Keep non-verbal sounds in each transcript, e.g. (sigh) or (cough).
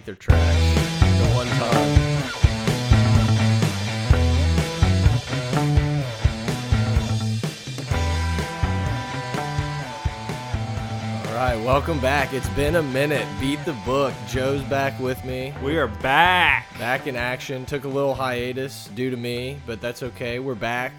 Think they're trash. The one time. All right, welcome back. It's been a minute. Beat the book. Joe's back with me. We are back. Back in action. Took a little hiatus due to me, but that's okay. We're back.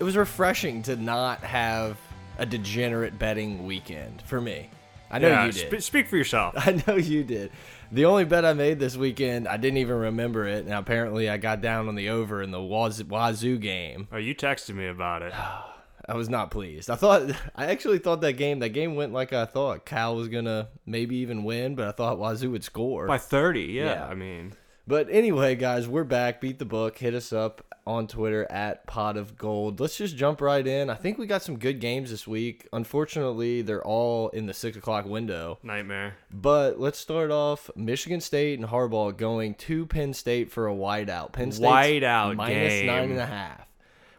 It was refreshing to not have a degenerate betting weekend for me. I know you did. sp- speak for yourself. (laughs) I know you did. The only bet I made this weekend, I didn't even remember it, and apparently I got down on the over in the Waz- Wazoo game. Oh, you texted me about it. (sighs) I was not pleased. I thought, (laughs) I actually thought that game, that game went like I thought. Cal was gonna maybe even win, but I thought Wazoo would score. By 30, yeah. Yeah. I mean, But anyway, guys, we're back. Beat the book. Hit us up on Twitter at Pot of Gold. Let's just jump right in. I think we got some good games this week. Unfortunately, they're all in the six o'clock window. nightmare. But let's start off Michigan State and Harbaugh going to Penn State for a whiteout. Penn State Whiteout minus game. nine and a half.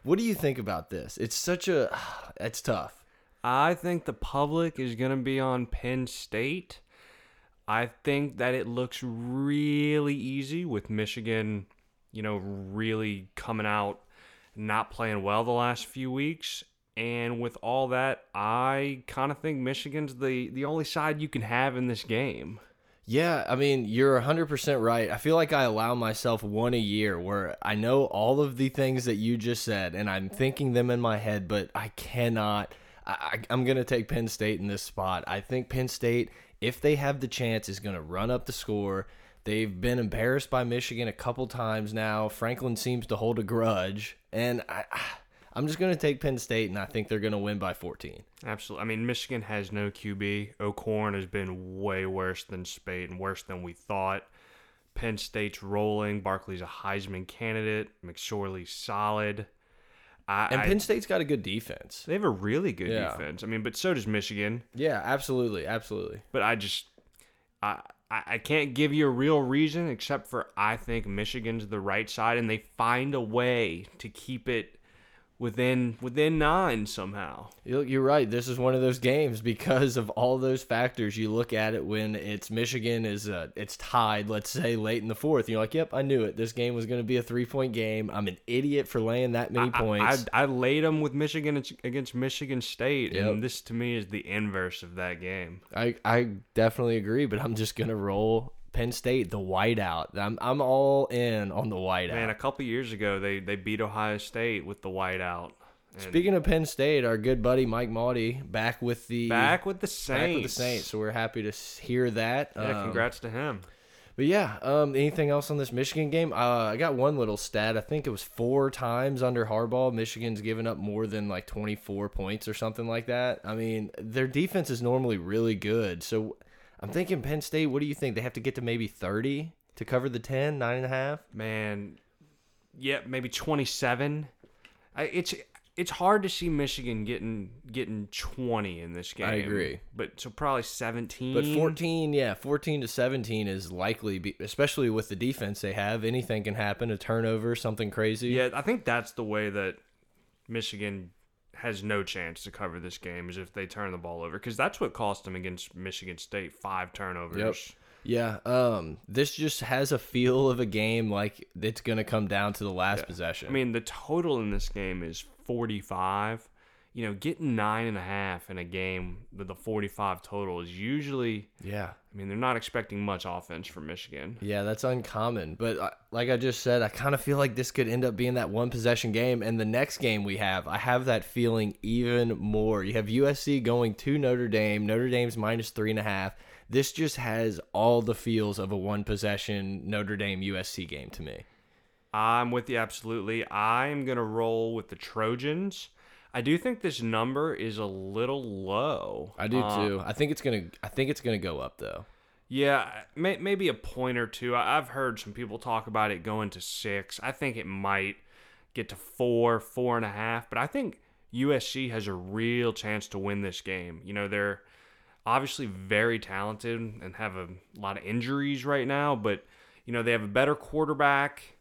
What do you think about this? It's such a, (sighs) it's tough. I think the public is going to be on Penn State. I think that it looks really easy with Michigan, you know, really coming out not playing well the last few weeks. And with all that, I kind of think Michigan's the the only side you can have in this game. Yeah, I mean, you're 100% right. I feel like I allow myself one a year where I know all of the things that you just said and I'm thinking them in my head, but I cannot. I, I'm going to take Penn State in this spot. I think Penn State, if they have the chance, is going to run up the score. They've been embarrassed by Michigan a couple times now. Franklin seems to hold a grudge. And I, (sighs) I'm just going to take Penn State, and I think they're going to win by 14. Absolutely. I mean, Michigan has no QB. O'Korn has been way worse than Speight and worse than we thought. Penn State's rolling. Barkley's a Heisman candidate. McSorley's solid. I, And Penn State's got a good defense. they have a really good Yeah. defense. I mean, but so does Michigan. Yeah, absolutely. Absolutely. But I just, I, I I can't give you a real reason except for I think Michigan's the right side, and they find a way to keep it within within nine somehow. You're you're right. This is one of those games because of all those factors. You look at it when it's Michigan is uh, it's tied. Let's say late in the fourth. You're like, yep, I knew it. This game was going to be a three point game. I'm an idiot for laying that many I- points. I, I laid them with Michigan against Michigan State, Yep. and this to me is the inverse of that game. I, I definitely agree, but I'm just gonna roll Penn State the whiteout. I'm I'm all in on the whiteout. Man, a couple years ago they they beat Ohio State with the whiteout. And Speaking of Penn State, our good buddy Mike Mauti back with the back with the Saints. back with the Saints. So we're happy to hear that. Yeah, Um, congrats to him. But yeah, um, anything else on this Michigan game? Uh, I got one little stat. I think it was four times under Harbaugh, Michigan's given up more than like 24 points or something like that. I mean, their defense is normally really good. So I'm thinking Penn State, what do you think? They have to get to maybe 30 to cover the 10, nine and a half? Man, yeah, maybe 27. I, it's it's hard to see Michigan getting getting 20 in this game. I agree. But so probably 17. But 14, yeah, 14 to 17 is likely, be, especially with the defense they have. Anything can happen, a turnover, something crazy. Yeah, I think that's the way that Michigan has no chance to cover this game is if they turn the ball over because that's what cost them against Michigan State five turnovers. Yep. Yeah, um, this just has a feel of a game like it's gonna come down to the last possession. I mean, the total in this game is 45. You know, getting nine and a half in a game with the 45 total is usually, yeah, I mean, they're not expecting much offense from Michigan. yeah, that's uncommon. But uh, like I just said, I kind of feel like this could end up being that one possession game. And the next game we have, I have that feeling even more. You have USC going to Notre Dame. Notre Dame's minus three and a half. This just has all the feels of a one possession Notre Dame USC game to me. I'm with you absolutely. I'm going to roll with the Trojans. I do think this number is a little low. I do Uh, too. I think it's gonna. I think it's gonna go up though. Yeah, may, maybe a point or two. I- I've heard some people talk about it going to six. I think it might get to four, four and a half. But I think USC has a real chance to win this game. You know, they're obviously very talented and have a lot of injuries right now, but you know they have a better quarterback,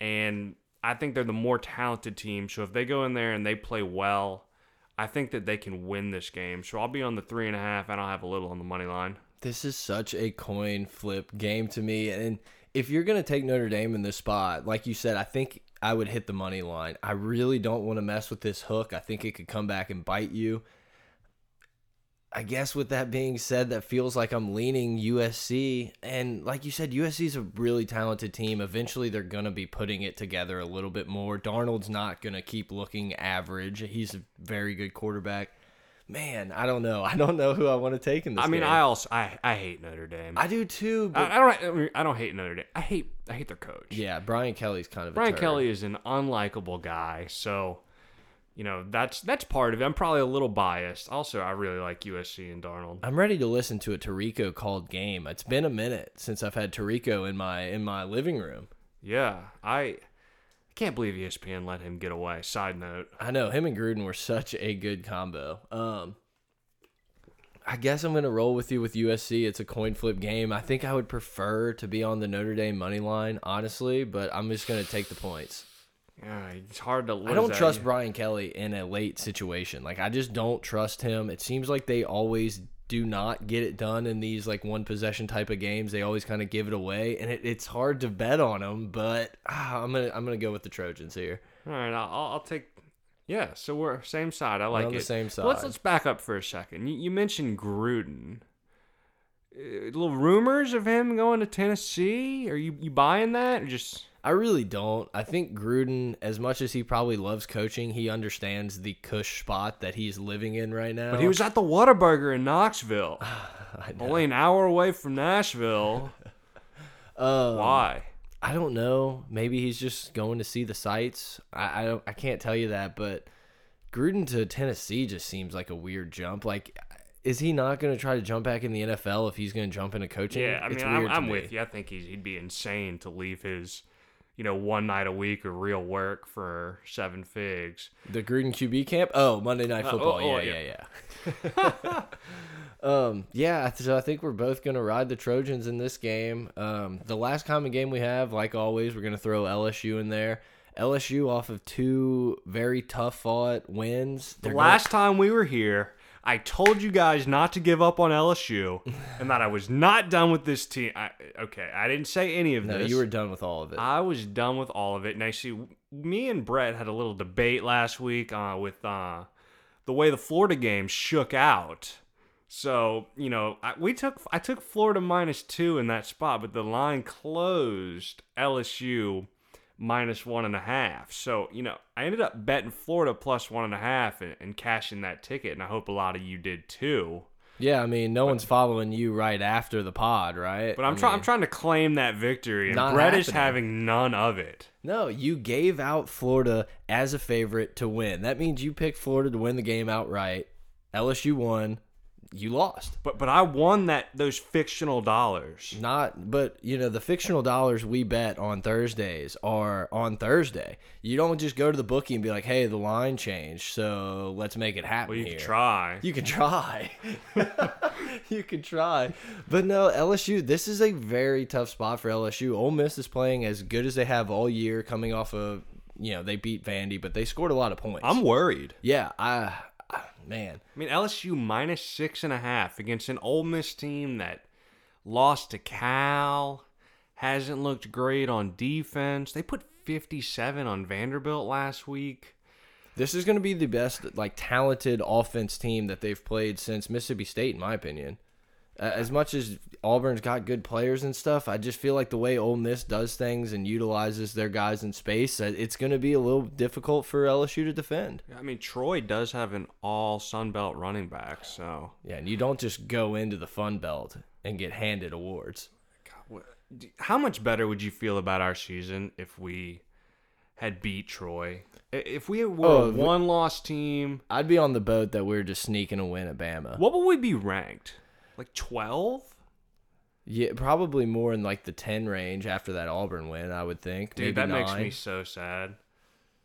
and I think they're the more talented team. So if they go in there and they play well, I think that they can win this game. So I'll be on the three and a half, and I'll have a little on the money line. This is such a coin flip game to me. And if you're going to take Notre Dame in this spot, like you said, I think I would hit the money line. I really don't want to mess with this hook. I think it could come back and bite you. I guess with that being said, that feels like I'm leaning USC. And like you said, USC is a really talented team. Eventually, they're going to be putting it together a little bit more. Darnold's not going to keep looking average. He's a very good quarterback. Man, I don't know. (laughs) I don't know who I want to take in this. I mean, game. I also I, I hate Notre Dame. I do too. But I, I don't I, mean, I don't hate Notre Dame. I hate I hate their coach. yeah, Brian Kelly's kind of Brian. Kelly is an unlikable guy, so you know that's that's part of it. I'm probably a little biased. Also, I really like USC and Darnold. I'm ready to listen to a Tirico called game. It's been a minute since I've had Tirico in my in my living room. Yeah, I I can't believe ESPN let him get away. Side note. I know him and Gruden were such a good combo. Um, I guess I'm gonna roll with you with USC. It's a coin flip game. I think I would prefer to be on the Notre Dame money line, honestly, but I'm just gonna take the points. Yeah, it's hard to. I don't trust Brian Kelly in a late situation. Like I just don't trust him. It seems like they always do not get it done in these like one possession type of games. They always kind of give it away, and it, it's hard to bet on them. But ah, I'm gonna I'm gonna go with the Trojans here. All right, I'll, I'll take. Yeah, so we're same side. I like on it. the same But Let's let's back up for a second. You, you mentioned Gruden. Uh, little rumors of him going to Tennessee. Are you you buying that or just? I really don't. I think Gruden, as much as he probably loves coaching, he understands the cush spot that he's living in right now. But he was at the Whataburger in Knoxville, (sighs) only an hour away from Nashville. (laughs) Um, Why? I don't know. Maybe he's just going to see the sights. I I, don't, I can't tell you that, but Gruden to Tennessee just seems like a weird jump. Like, is he not going to try to jump back in the NFL if he's going to jump into coaching? Yeah, I mean, I'm, I'm with you. I think he's, he'd be insane to leave his, you know, one night a week of real work for seven figs. The Gruden QB camp? Oh, Monday Night Uh, Football. oh, oh, yeah, yeah, yeah. (laughs) um, yeah, so I think we're both going to ride the Trojans in this game. Um, the last common game we have, like always, we're going to throw LSU in there. LSU off of two very tough fought wins. The They're gonna- last time we were here, I told you guys not to give up on LSU (laughs) and that I was not done with this team. I, okay, I didn't say any of no, this. you were done with all of it. I was done with all of it. And I see, me and Brett had a little debate last week uh, with uh, the way the Florida game shook out. So you know, I, we took I took Florida minus two in that spot, but the line closed LSU minus one and a half. So you know, I ended up betting Florida plus one and a half and, and cashing that ticket, and I hope a lot of you did too. yeah, I mean, no one's following you right after the pod, right? But I'm trying I'm trying to claim that victory, and Brett is having none of it. No, you gave out Florida as a favorite to win. That means you picked Florida to win the game outright. LSU won. You lost. But but I won that those fictional dollars. Not, but you know, the fictional dollars we bet on Thursdays are on Thursday. You don't just go to the bookie and be like, "Hey, the line changed, so let's make it happen." Well, you here. can try. You can try. (laughs) you can try. But no, LSU, this is a very tough spot for LSU. Ole Miss is playing as good as they have all year, coming off of, you know, they beat Vandy, but they scored a lot of points. I'm worried. yeah, I, I man. I mean, LSU minus six and a half against an Ole Miss team that lost to Cal, hasn't looked great on defense. They put 57 on Vanderbilt last week. This is going to be the best, like, talented offense team that they've played since Mississippi State, in my opinion. As much as Auburn's got good players and stuff, I just feel like the way Ole Miss does things and utilizes their guys in space, uh, it's going to be a little difficult for LSU to defend. I mean, Troy does have an all Sun Belt running back, so Yeah, and you don't just go into the Fun Belt and get handed awards. God, how much better would you feel about our season if we had beat Troy? If we were Oh, a one loss team, I'd be on the boat that we're just sneaking a win at Bama. what would we be ranked? Like 12? Yeah, probably more in like the ten range after that Auburn win. I would think. Dude, Maybe that makes me so sad.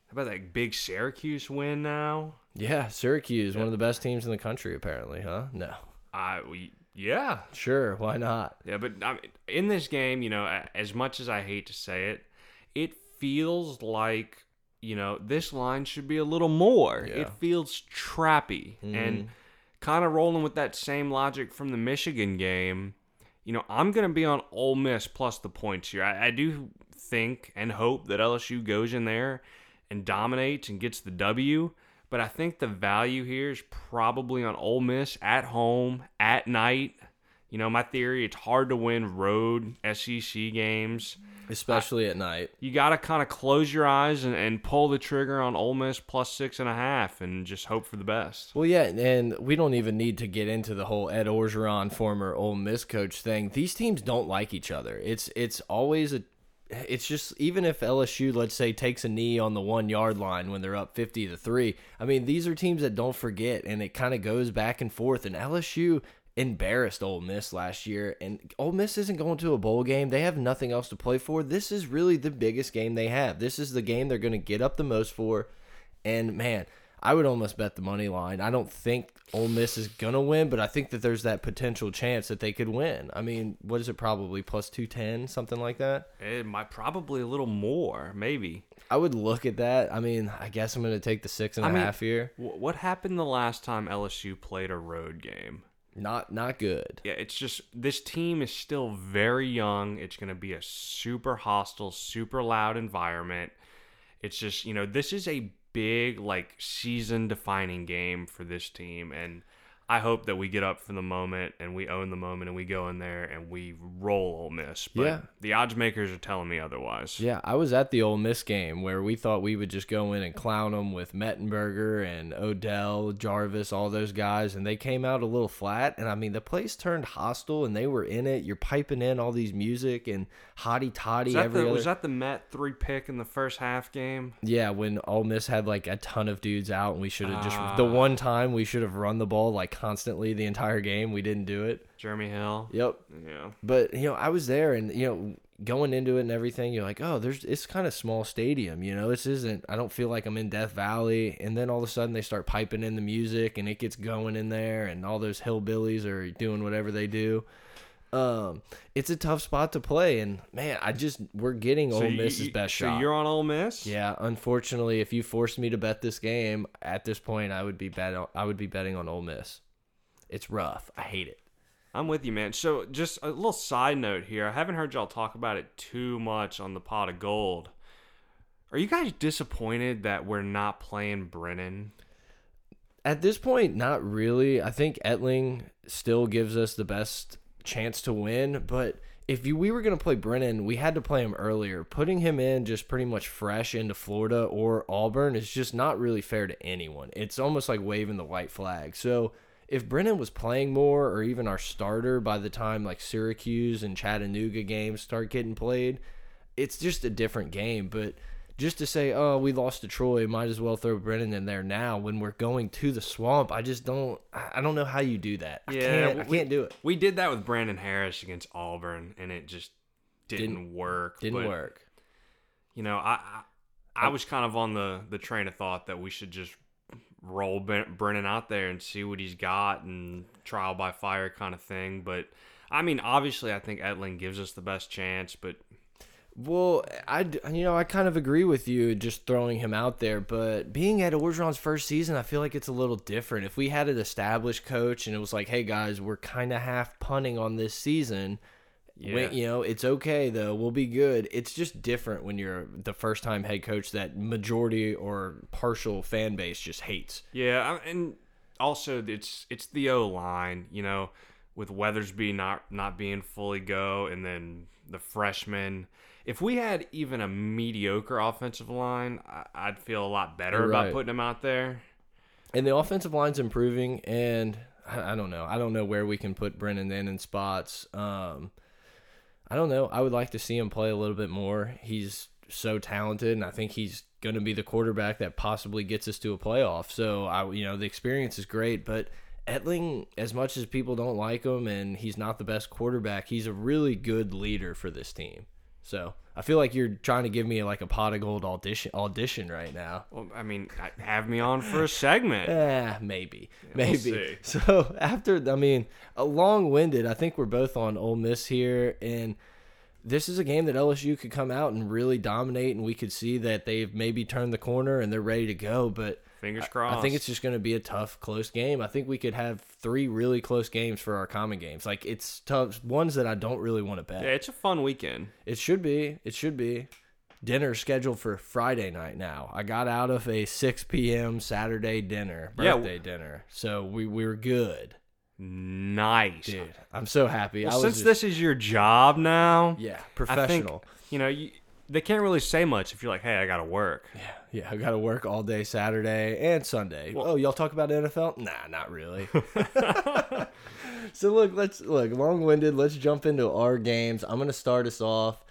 How about that big Syracuse win now? Yeah, Syracuse, one of the best teams in the country, apparently, huh? No, I we yeah. sure, why not? Yeah, but I mean, in this game, you know, as much as I hate to say it, it feels like, you know, this line should be a little more. Yeah. It feels trappy. And mm-hmm. Kind of rolling with that same logic from the Michigan game, you know, I'm going to be on Ole Miss plus the points here. I, I do think and hope that LSU goes in there and dominates and gets the W. But I think the value here is probably on Ole Miss at home, at night. You know, my theory, it's hard to win road SEC games. Especially at night. You got to kind of close your eyes and, and pull the trigger on Ole Miss plus six and a half and just hope for the best. Well, yeah, and we don't even need to get into the whole Ed Orgeron, former Ole Miss coach thing. These teams don't like each other. It's it's always a it's just even if LSU, let's say, takes a knee on the one yard line when they're up 50 to 3, I mean, these are teams that don't forget, and it kind of goes back and forth. And LSU embarrassed Ole Miss last year, and Ole Miss isn't going to a bowl game. They have nothing else to play for. This is really the biggest game they have. This is the game they're going to get up the most for. And man, I would almost bet the money line. I don't think Ole Miss is gonna win, but I think that there's that potential chance that they could win. I mean, what is it? Probably plus two ten, something like that. It might probably a little more, maybe. I would look at that. I mean, I guess I'm gonna take the six and a I mean, half here. What happened the last time LSU played a road game? Not not good. Yeah, it's just this team is still very young. It's going to be a super hostile, super loud environment. It's just, you know, this is a big like season defining game for this team and I hope that we get up for the moment and we own the moment and we go in there and we roll Ole Miss. But Yeah. the odds makers are telling me otherwise. Yeah, I was at the Ole Miss game where we thought we would just go in and clown them with Mettenberger and Odell, Jarvis, all those guys, and they came out a little flat. And I mean, the place turned hostile, and they were in it. You're piping in all these music and hottie toddy Was that, every the, other. was that the Met three pick in the first half game? yeah, when Ole Miss had like a ton of dudes out, and we should have just Ah. the one time we should have run the ball like constantly the entire game. We didn't do it. Jeremy Hill. Yep. Yeah. But you know, I was there, and you know, going into it and everything, you're like, oh, there's it's kind of small stadium. You know, this isn't. I don't feel like I'm in Death Valley. And then all of a sudden, they start piping in the music, and it gets going in there, and all those hillbillies are doing whatever they do. Um, it's a tough spot to play, and man, I just we're getting Ole you- Miss's you- best so shot. you're on Ole Miss? yeah, unfortunately, if you forced me to bet this game at this point, I would be bet. I would be betting on Ole Miss. It's rough. I hate it. I'm with you, man. So, just a little side note here. I haven't heard y'all talk about it too much on the pot of gold. Are you guys disappointed that we're not playing Brennan? At this point, not really. I think Etling still gives us the best chance to win, but if you, we were going to play Brennan, we had to play him earlier. Putting him in just pretty much fresh into Florida or Auburn is just not really fair to anyone. It's almost like waving the white flag. So if Brennan was playing more or even our starter by the time like Syracuse and Chattanooga games start getting played, it's just a different game. But just to say, oh, we lost to Troy, might as well throw Brennan in there now when we're going to the swamp. I just don't. I I don't know how you do that. I can't, I we- can't do it. We did that with Brandon Harris against Auburn, and it just didn't, Didn't- work. Didn't But, work. You know, I, I I was kind of on the the train of thought that we should just roll Ben- Brennan out there and see what he's got and trial by fire kind of thing. But I mean, obviously, I think Etling gives us the best chance, but Well, I you know I kind of agree with you just throwing him out there, but being at Orgeron's first season, I feel like it's a little different. If we had an established coach and it was like, hey guys, we're kind of half punting on this season. Yeah. Wait, you know, it's okay though. We'll be good. It's just different when you're the first time head coach that majority or partial fan base just hates. Yeah, and also it's it's the O line, you know, with Weathersby not not being fully go, and then the freshman. If we had even a mediocre offensive line, I, I'd feel a lot better You're about right. putting him out there. And the offensive line's improving, and I I don't know. I don't know where we can put Brennan in in spots. Um, I don't know. I would like to see him play a little bit more. He's so talented, and I think he's going to be the quarterback that possibly gets us to a playoff. So I, you know, the experience is great, but Etling, as much as people don't like him, and he's not the best quarterback, he's a really good leader for this team. So I feel like you're trying to give me like a pot of gold audition audition right now. Well, I mean, have me on for a segment. (laughs) Eh, maybe, we'll maybe. see. (laughs) so after, I mean, a long-winded. I think we're both on Ole Miss here, and this is a game that LSU could come out and really dominate, and we could see that they've maybe turned the corner and they're ready to go. But Fingers crossed. I think it's just going to be a tough, close game. I think we could have three really close games for our common games. Like it's tough ones that I don't really want to bet. yeah, it's a fun weekend. It should be. It should be. Dinner scheduled for Friday night now. I got out of a 6 p.m. Saturday dinner, Yeah. birthday dinner. So we, we were good. Nice. Dude, I'm so happy. Well, I was since just- this is your job now, yeah, I think professional. you know you, they can't really say much if you're like, "Hey, I got to work." Yeah, yeah, I got to work all day Saturday and Sunday. oh, y'all talk about NFL? Nah, not really. (laughs) (laughs) so look, let's look long-winded. Let's jump into our games. I'm gonna start us off.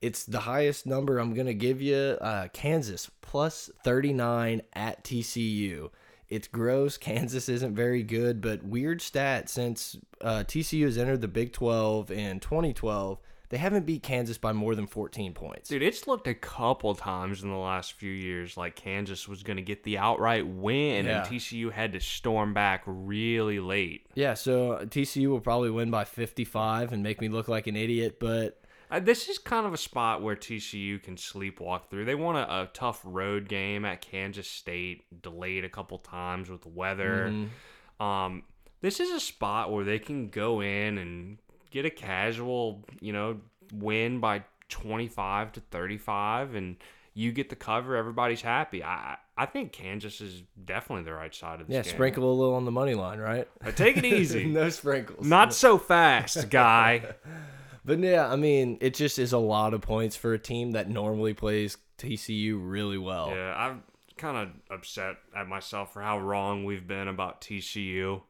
It's the highest number I'm gonna give you. Uh, Kansas plus 39 at TCU. It's gross. Kansas isn't very good, but weird stat since uh, TCU has entered the Big 12 in 2012. They haven't beat Kansas by more than 14 points. Dude, it's looked a couple times in the last few years like Kansas was going to get the outright win, Yeah. and TCU had to storm back really late. Yeah, so uh, TCU will probably win by 55 and make me look like an idiot, but Uh, this is kind of a spot where TCU can sleepwalk through. They won a, a tough road game at Kansas State, delayed a couple times with the weather. Um, this is a spot where they can go in and get a casual, you know, win by 25 to 35 and you get the cover, everybody's happy. I I think Kansas is definitely the right side of this yeah, game. sprinkle a little on the money line, right? But take it easy. (laughs) no sprinkles. Not so fast, (laughs) guy. But yeah, I mean, it just is a lot of points for a team that normally plays TCU really well. Yeah, I'm kind of upset at myself for how wrong we've been about TCU.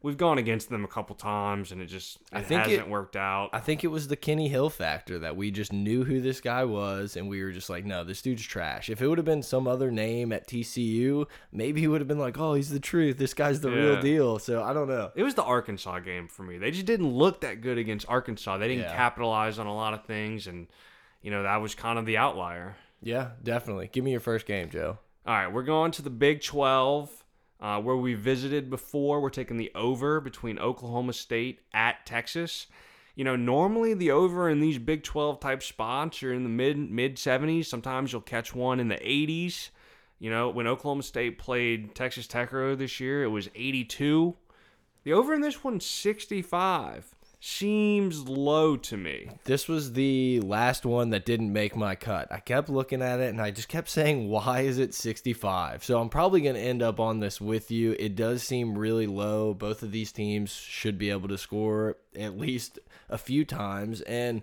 We've gone against them a couple times, and it just it I think hasn't it- worked out. I think it was the Kenny Hill factor that we just knew who this guy was, and we were just like, no, this dude's trash. If it would have been some other name at TCU, maybe he would have been like, oh, he's the truth. This guy's the real deal. So I don't know. it was the Arkansas game for me. They just didn't look that good against Arkansas. They didn't Yeah. capitalize on a lot of things, and you know that was kind of the outlier. Yeah, definitely. Give me your first game, Joe. All right, we're going to the Big 12, uh, where we visited before. We're taking the over between Oklahoma State at Texas. You know, normally the over in these Big 12 type spots are in the mid mid 70s. Sometimes you'll catch one in the 80s. You know, when Oklahoma State played Texas Tech earlier this year, it was 82. The over in this one's 65. Seems low to me. This was the last one that didn't make my cut. I kept looking at it and I just kept saying, why is it 65? So I'm probably going to end up on this with you. It does seem really low. Both of these teams should be able to score at least a few times. And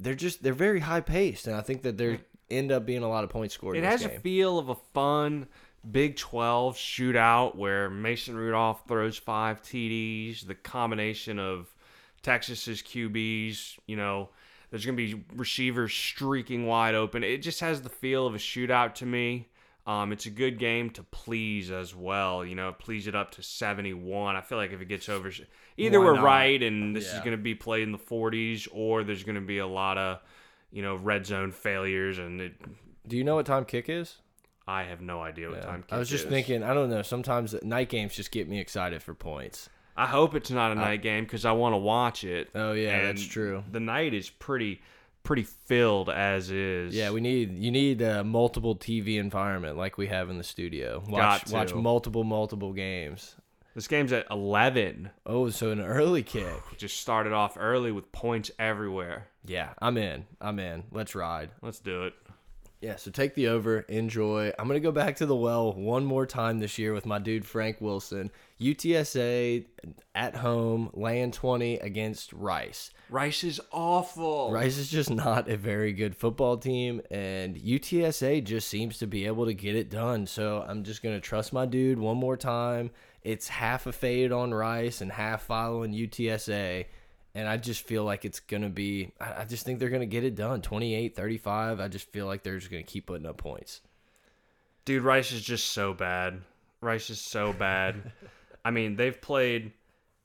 they're just, they're very high paced. And I think that there end up being a lot of points scored It has game. a feel of a fun Big 12 shootout where Mason Rudolph throws five TDs. The combination of Texas's QBs, you know, there's going to be receivers streaking wide open. It just has the feel of a shootout to me. Um, it's a good game to please as well. You know, please it up to 71. I feel like if it gets over, either Why we're not? right and this is going to be played in the 40s, or there's going to be a lot of, you know, red zone failures and it, Do you know what time kick is? I have no idea what time. Kick is. I was just is. thinking, I don't know. Sometimes night games just get me excited for points. I hope it's not a night game because I want to watch it. Oh, yeah, that's true. The night is pretty, pretty filled as is. Yeah, we need you need a multiple TV environment like we have in the studio. Watch Got to. watch multiple multiple games. this game's at eleven. Oh, so an early (sighs) kick. Just started off early with points everywhere. Yeah, I'm in. I'm in. Let's ride. Let's do it. Yeah, so take the over, enjoy. I'm gonna go back to the well one more time this year with my dude Frank Wilson. UTSA at home, laying 20 against Rice. Rice is awful. Rice is just not a very good football team, and UTSA just seems to be able to get it done. So I'm just going to trust my dude one more time. It's half a fade on Rice and half following UTSA. And I just feel like it's going to be, I just think they're going to get it done 28 35. I just feel like they're just going to keep putting up points. Dude, Rice is just so bad. Rice is so bad. I mean, they've played,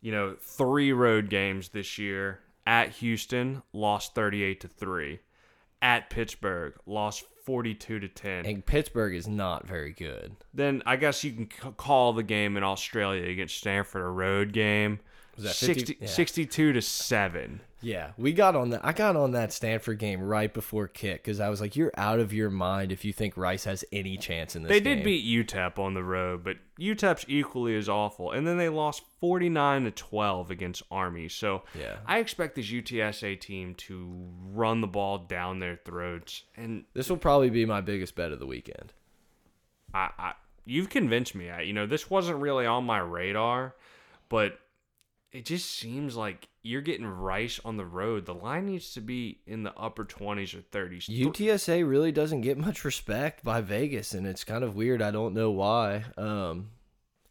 you know, three road games this year. At Houston, lost 38 to 3. At Pittsburgh, lost 42 to 10. And Pittsburgh is not very good. Then I guess you can c- call the game in Australia against Stanford a road game. Was that 50? 60, Yeah. 62 to 7. Yeah, we got on that. I got on that Stanford game right before kick because I was like, "You're out of your mind if you think Rice has any chance in this." They game. did beat UTEP on the road, but UTEP's equally as awful. And then they lost 49 to 12 against Army. So Yeah. I expect this UTSA team to run the ball down their throats. And This will probably be my biggest bet of the weekend. I, I you've convinced me. I, you know, this wasn't really on my radar, but it just seems like you're getting Rice on the road. The line needs to be in the upper 20s or 30s. UTSA really doesn't get much respect by Vegas, and it's kind of weird. I don't know why. Um,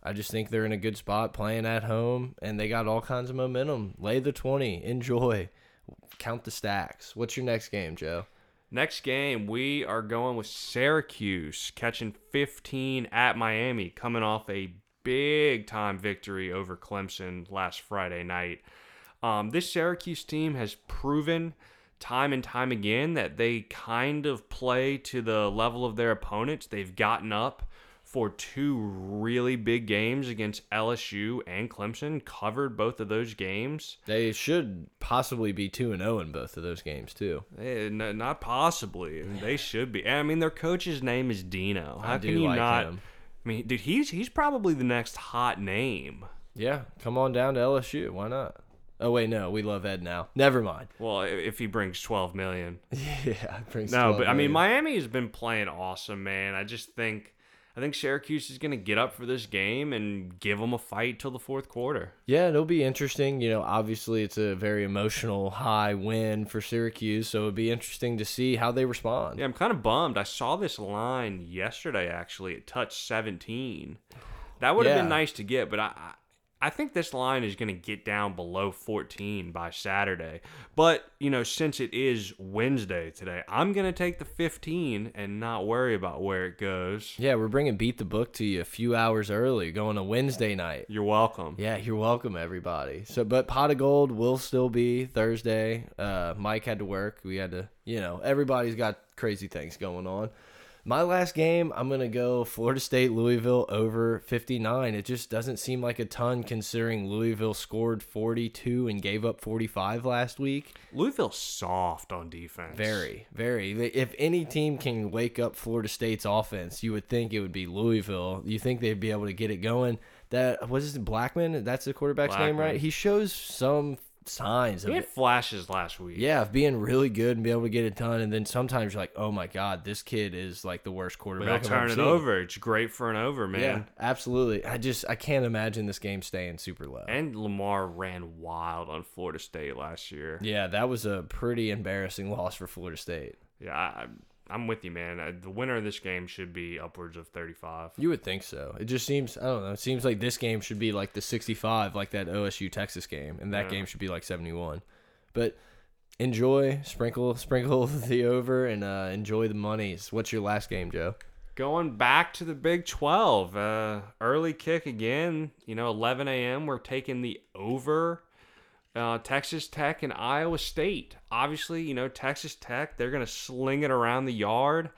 I just think they're in a good spot playing at home, and they got all kinds of momentum. Lay the twenty, enjoy, count the stacks. What's your next game, Joe? Next game, we are going with Syracuse catching 15 at Miami, coming off a big time victory over Clemson last Friday night. Um, this Syracuse team has proven time and time again that they kind of play to the level of their opponents. They've gotten up for two really big games against LSU and Clemson, covered both of those games. They should possibly be two and zero in both of those games too. Eh, not possibly. They should be. I mean, their coach's name is Dino. How I can you like not? him. I mean, dude, he's he's probably the next hot name. Yeah, come on down to LSU. Why not? Oh wait, no, we love Ed now. Never mind. Well, if he brings twelve million. (laughs) Yeah, brings No, 12 but I mean. Miami has been playing awesome, man. I just think. I think Syracuse is going to get up for this game and give them a fight till the fourth quarter. Yeah, it'll be interesting. You know, obviously it's a very emotional high win for Syracuse, so it'd be interesting to see how they respond. Yeah, I'm kind of bummed. I saw this line yesterday. Actually, it touched 17. That would have Yeah. been nice to get, but I, I think this line is going to get down below 14 by Saturday. But you know, since it is Wednesday today, I'm going to take the 15 and not worry about where it goes. Yeah, we're bringing Beat the Book to you a few hours early, going to Wednesday night. You're welcome. Yeah, you're welcome, everybody. So, but Pot of Gold will still be Thursday. Uh, Mike had to work. We had to, you know, everybody's got crazy things going on. My last game, I'm going to go Florida State, Louisville over 59. It just doesn't seem like a ton considering Louisville scored 42 and gave up 45 last week. Louisville soft on defense. Very, very. If any team can wake up Florida State's offense, you would think it would be Louisville. You think they'd be able to get it going. That was it Blackman. That's the quarterback's name, right? He shows some signs of He had it. flashes last week. Yeah, of being really good and be able to get it done. And then sometimes you're like, oh my god, this kid is like the worst quarterback. I've turn it over. It's great for an over, man. Yeah, absolutely. I just I can't imagine this game staying super low. And Lamar ran wild on Florida State last year. yeah, that was a pretty embarrassing loss for Florida State. Yeah, I, I'm with you, man. Uh, The winner of this game should be upwards of 35. You would think so. It just seems I don't know. It seems like this game should be like the 65, like that OSU Texas game, and that Yeah. game should be like 71. But enjoy, sprinkle, (laughs) sprinkle the over, and uh, enjoy the monies. What's your last game, Joe? Going back to the Big 12, uh, early kick again. You know, 11 a.m. We're taking the over. Uh, Texas Tech and Iowa State. Obviously, you know Texas Tech. They're gonna sling it around the yard.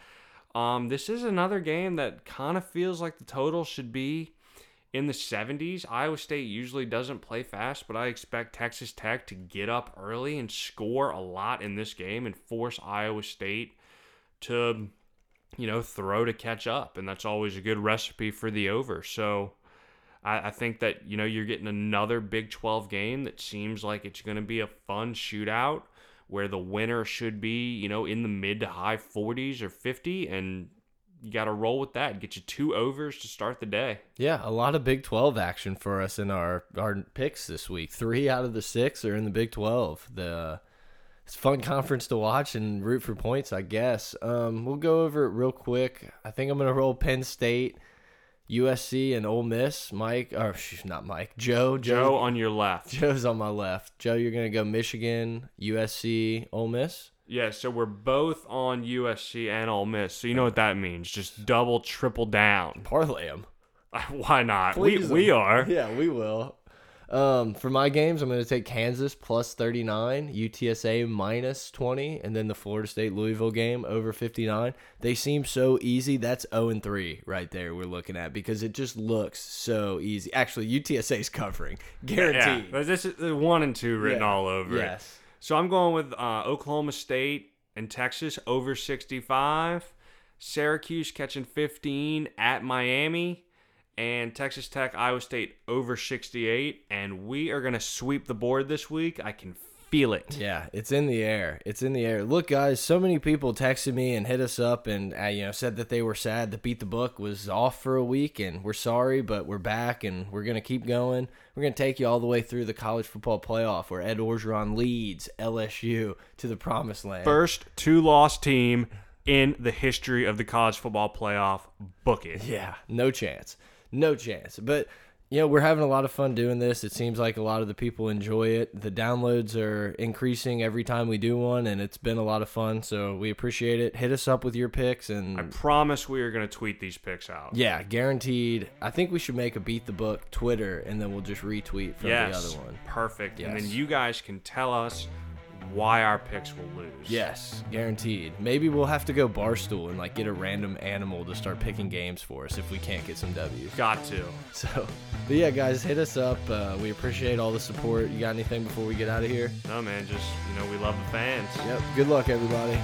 Um, this is another game that kind of feels like the total should be in the 70s. Iowa State usually doesn't play fast, but I expect Texas Tech to get up early and score a lot in this game and force Iowa State to, you know, throw to catch up. And that's always a good recipe for the over. So I, I think that, you know, you're getting another Big 12 game that seems like it's going to be a fun shootout where the winner should be, you know, in the mid to high 40s or 50. And you got to roll with that. Get you two overs to start the day. Yeah, a lot of Big 12 action for us in our our picks this week. Three out of the six are in the Big 12. The it's fun conference to watch and root for points, I guess. Um, we'll go over it real quick. I think I'm gonna roll Penn State, USC, and Ole Miss. Mike, or not Mike, Joe. Joe on your left. Joe's on my left. Joe, you're gonna go Michigan, USC, Ole Miss. Yeah, so we're both on USC and Ole Miss. So you know what that means. Just double, triple down. Parlay them. (laughs) Why not? We, Please we 'em. are. Yeah, we will. Um, for my games, I'm going to take Kansas plus 39, UTSA minus 20, and then the Florida State Louisville game over 59. They seem so easy. That's 0 and 3 right there. We're looking at because it just looks so easy. Actually, UTSA is covering, (laughs) guaranteed. Yeah, this is the one and two written Yeah. all over it. Yes. So I'm going with uh, Oklahoma State and Texas over 65. Syracuse catching 15 at Miami. And Texas Tech, Iowa State over 68. And we are going to sweep the board this week. I can feel it. Yeah, it's in the air. It's in the air. Look, guys, so many people texted me and hit us up and uh, you know said that they were sad that Beat the Book was off for a week, and we're sorry, but we're back and we're gonna keep going. We're gonna take you all the way through the college football playoff, where Ed Orgeron leads LSU to the promised land. First two loss team in the history of the college football playoff. Book it. Yeah, no chance. No chance. But you know, we're having a lot of fun doing this. It seems like a lot of the people enjoy it. The downloads are increasing every time we do one, and it's been a lot of fun. So we appreciate it. Hit us up with your picks, and I promise we are going to tweet these picks out. yeah, guaranteed. I think we should make a beat the book Twitter, and then we'll just retweet from yes. the other one. Perfect. And then you guys can tell us why our picks will lose. Yes, guaranteed. Maybe we'll have to go barstool and like get a random animal to start picking games for us if we can't get some W's. Got to. (laughs) So, but yeah, guys, hit us up. Uh, we appreciate all the support. You got anything before we get out of here? No, man, just, you know, we love the fans. Yep. Good luck, everybody.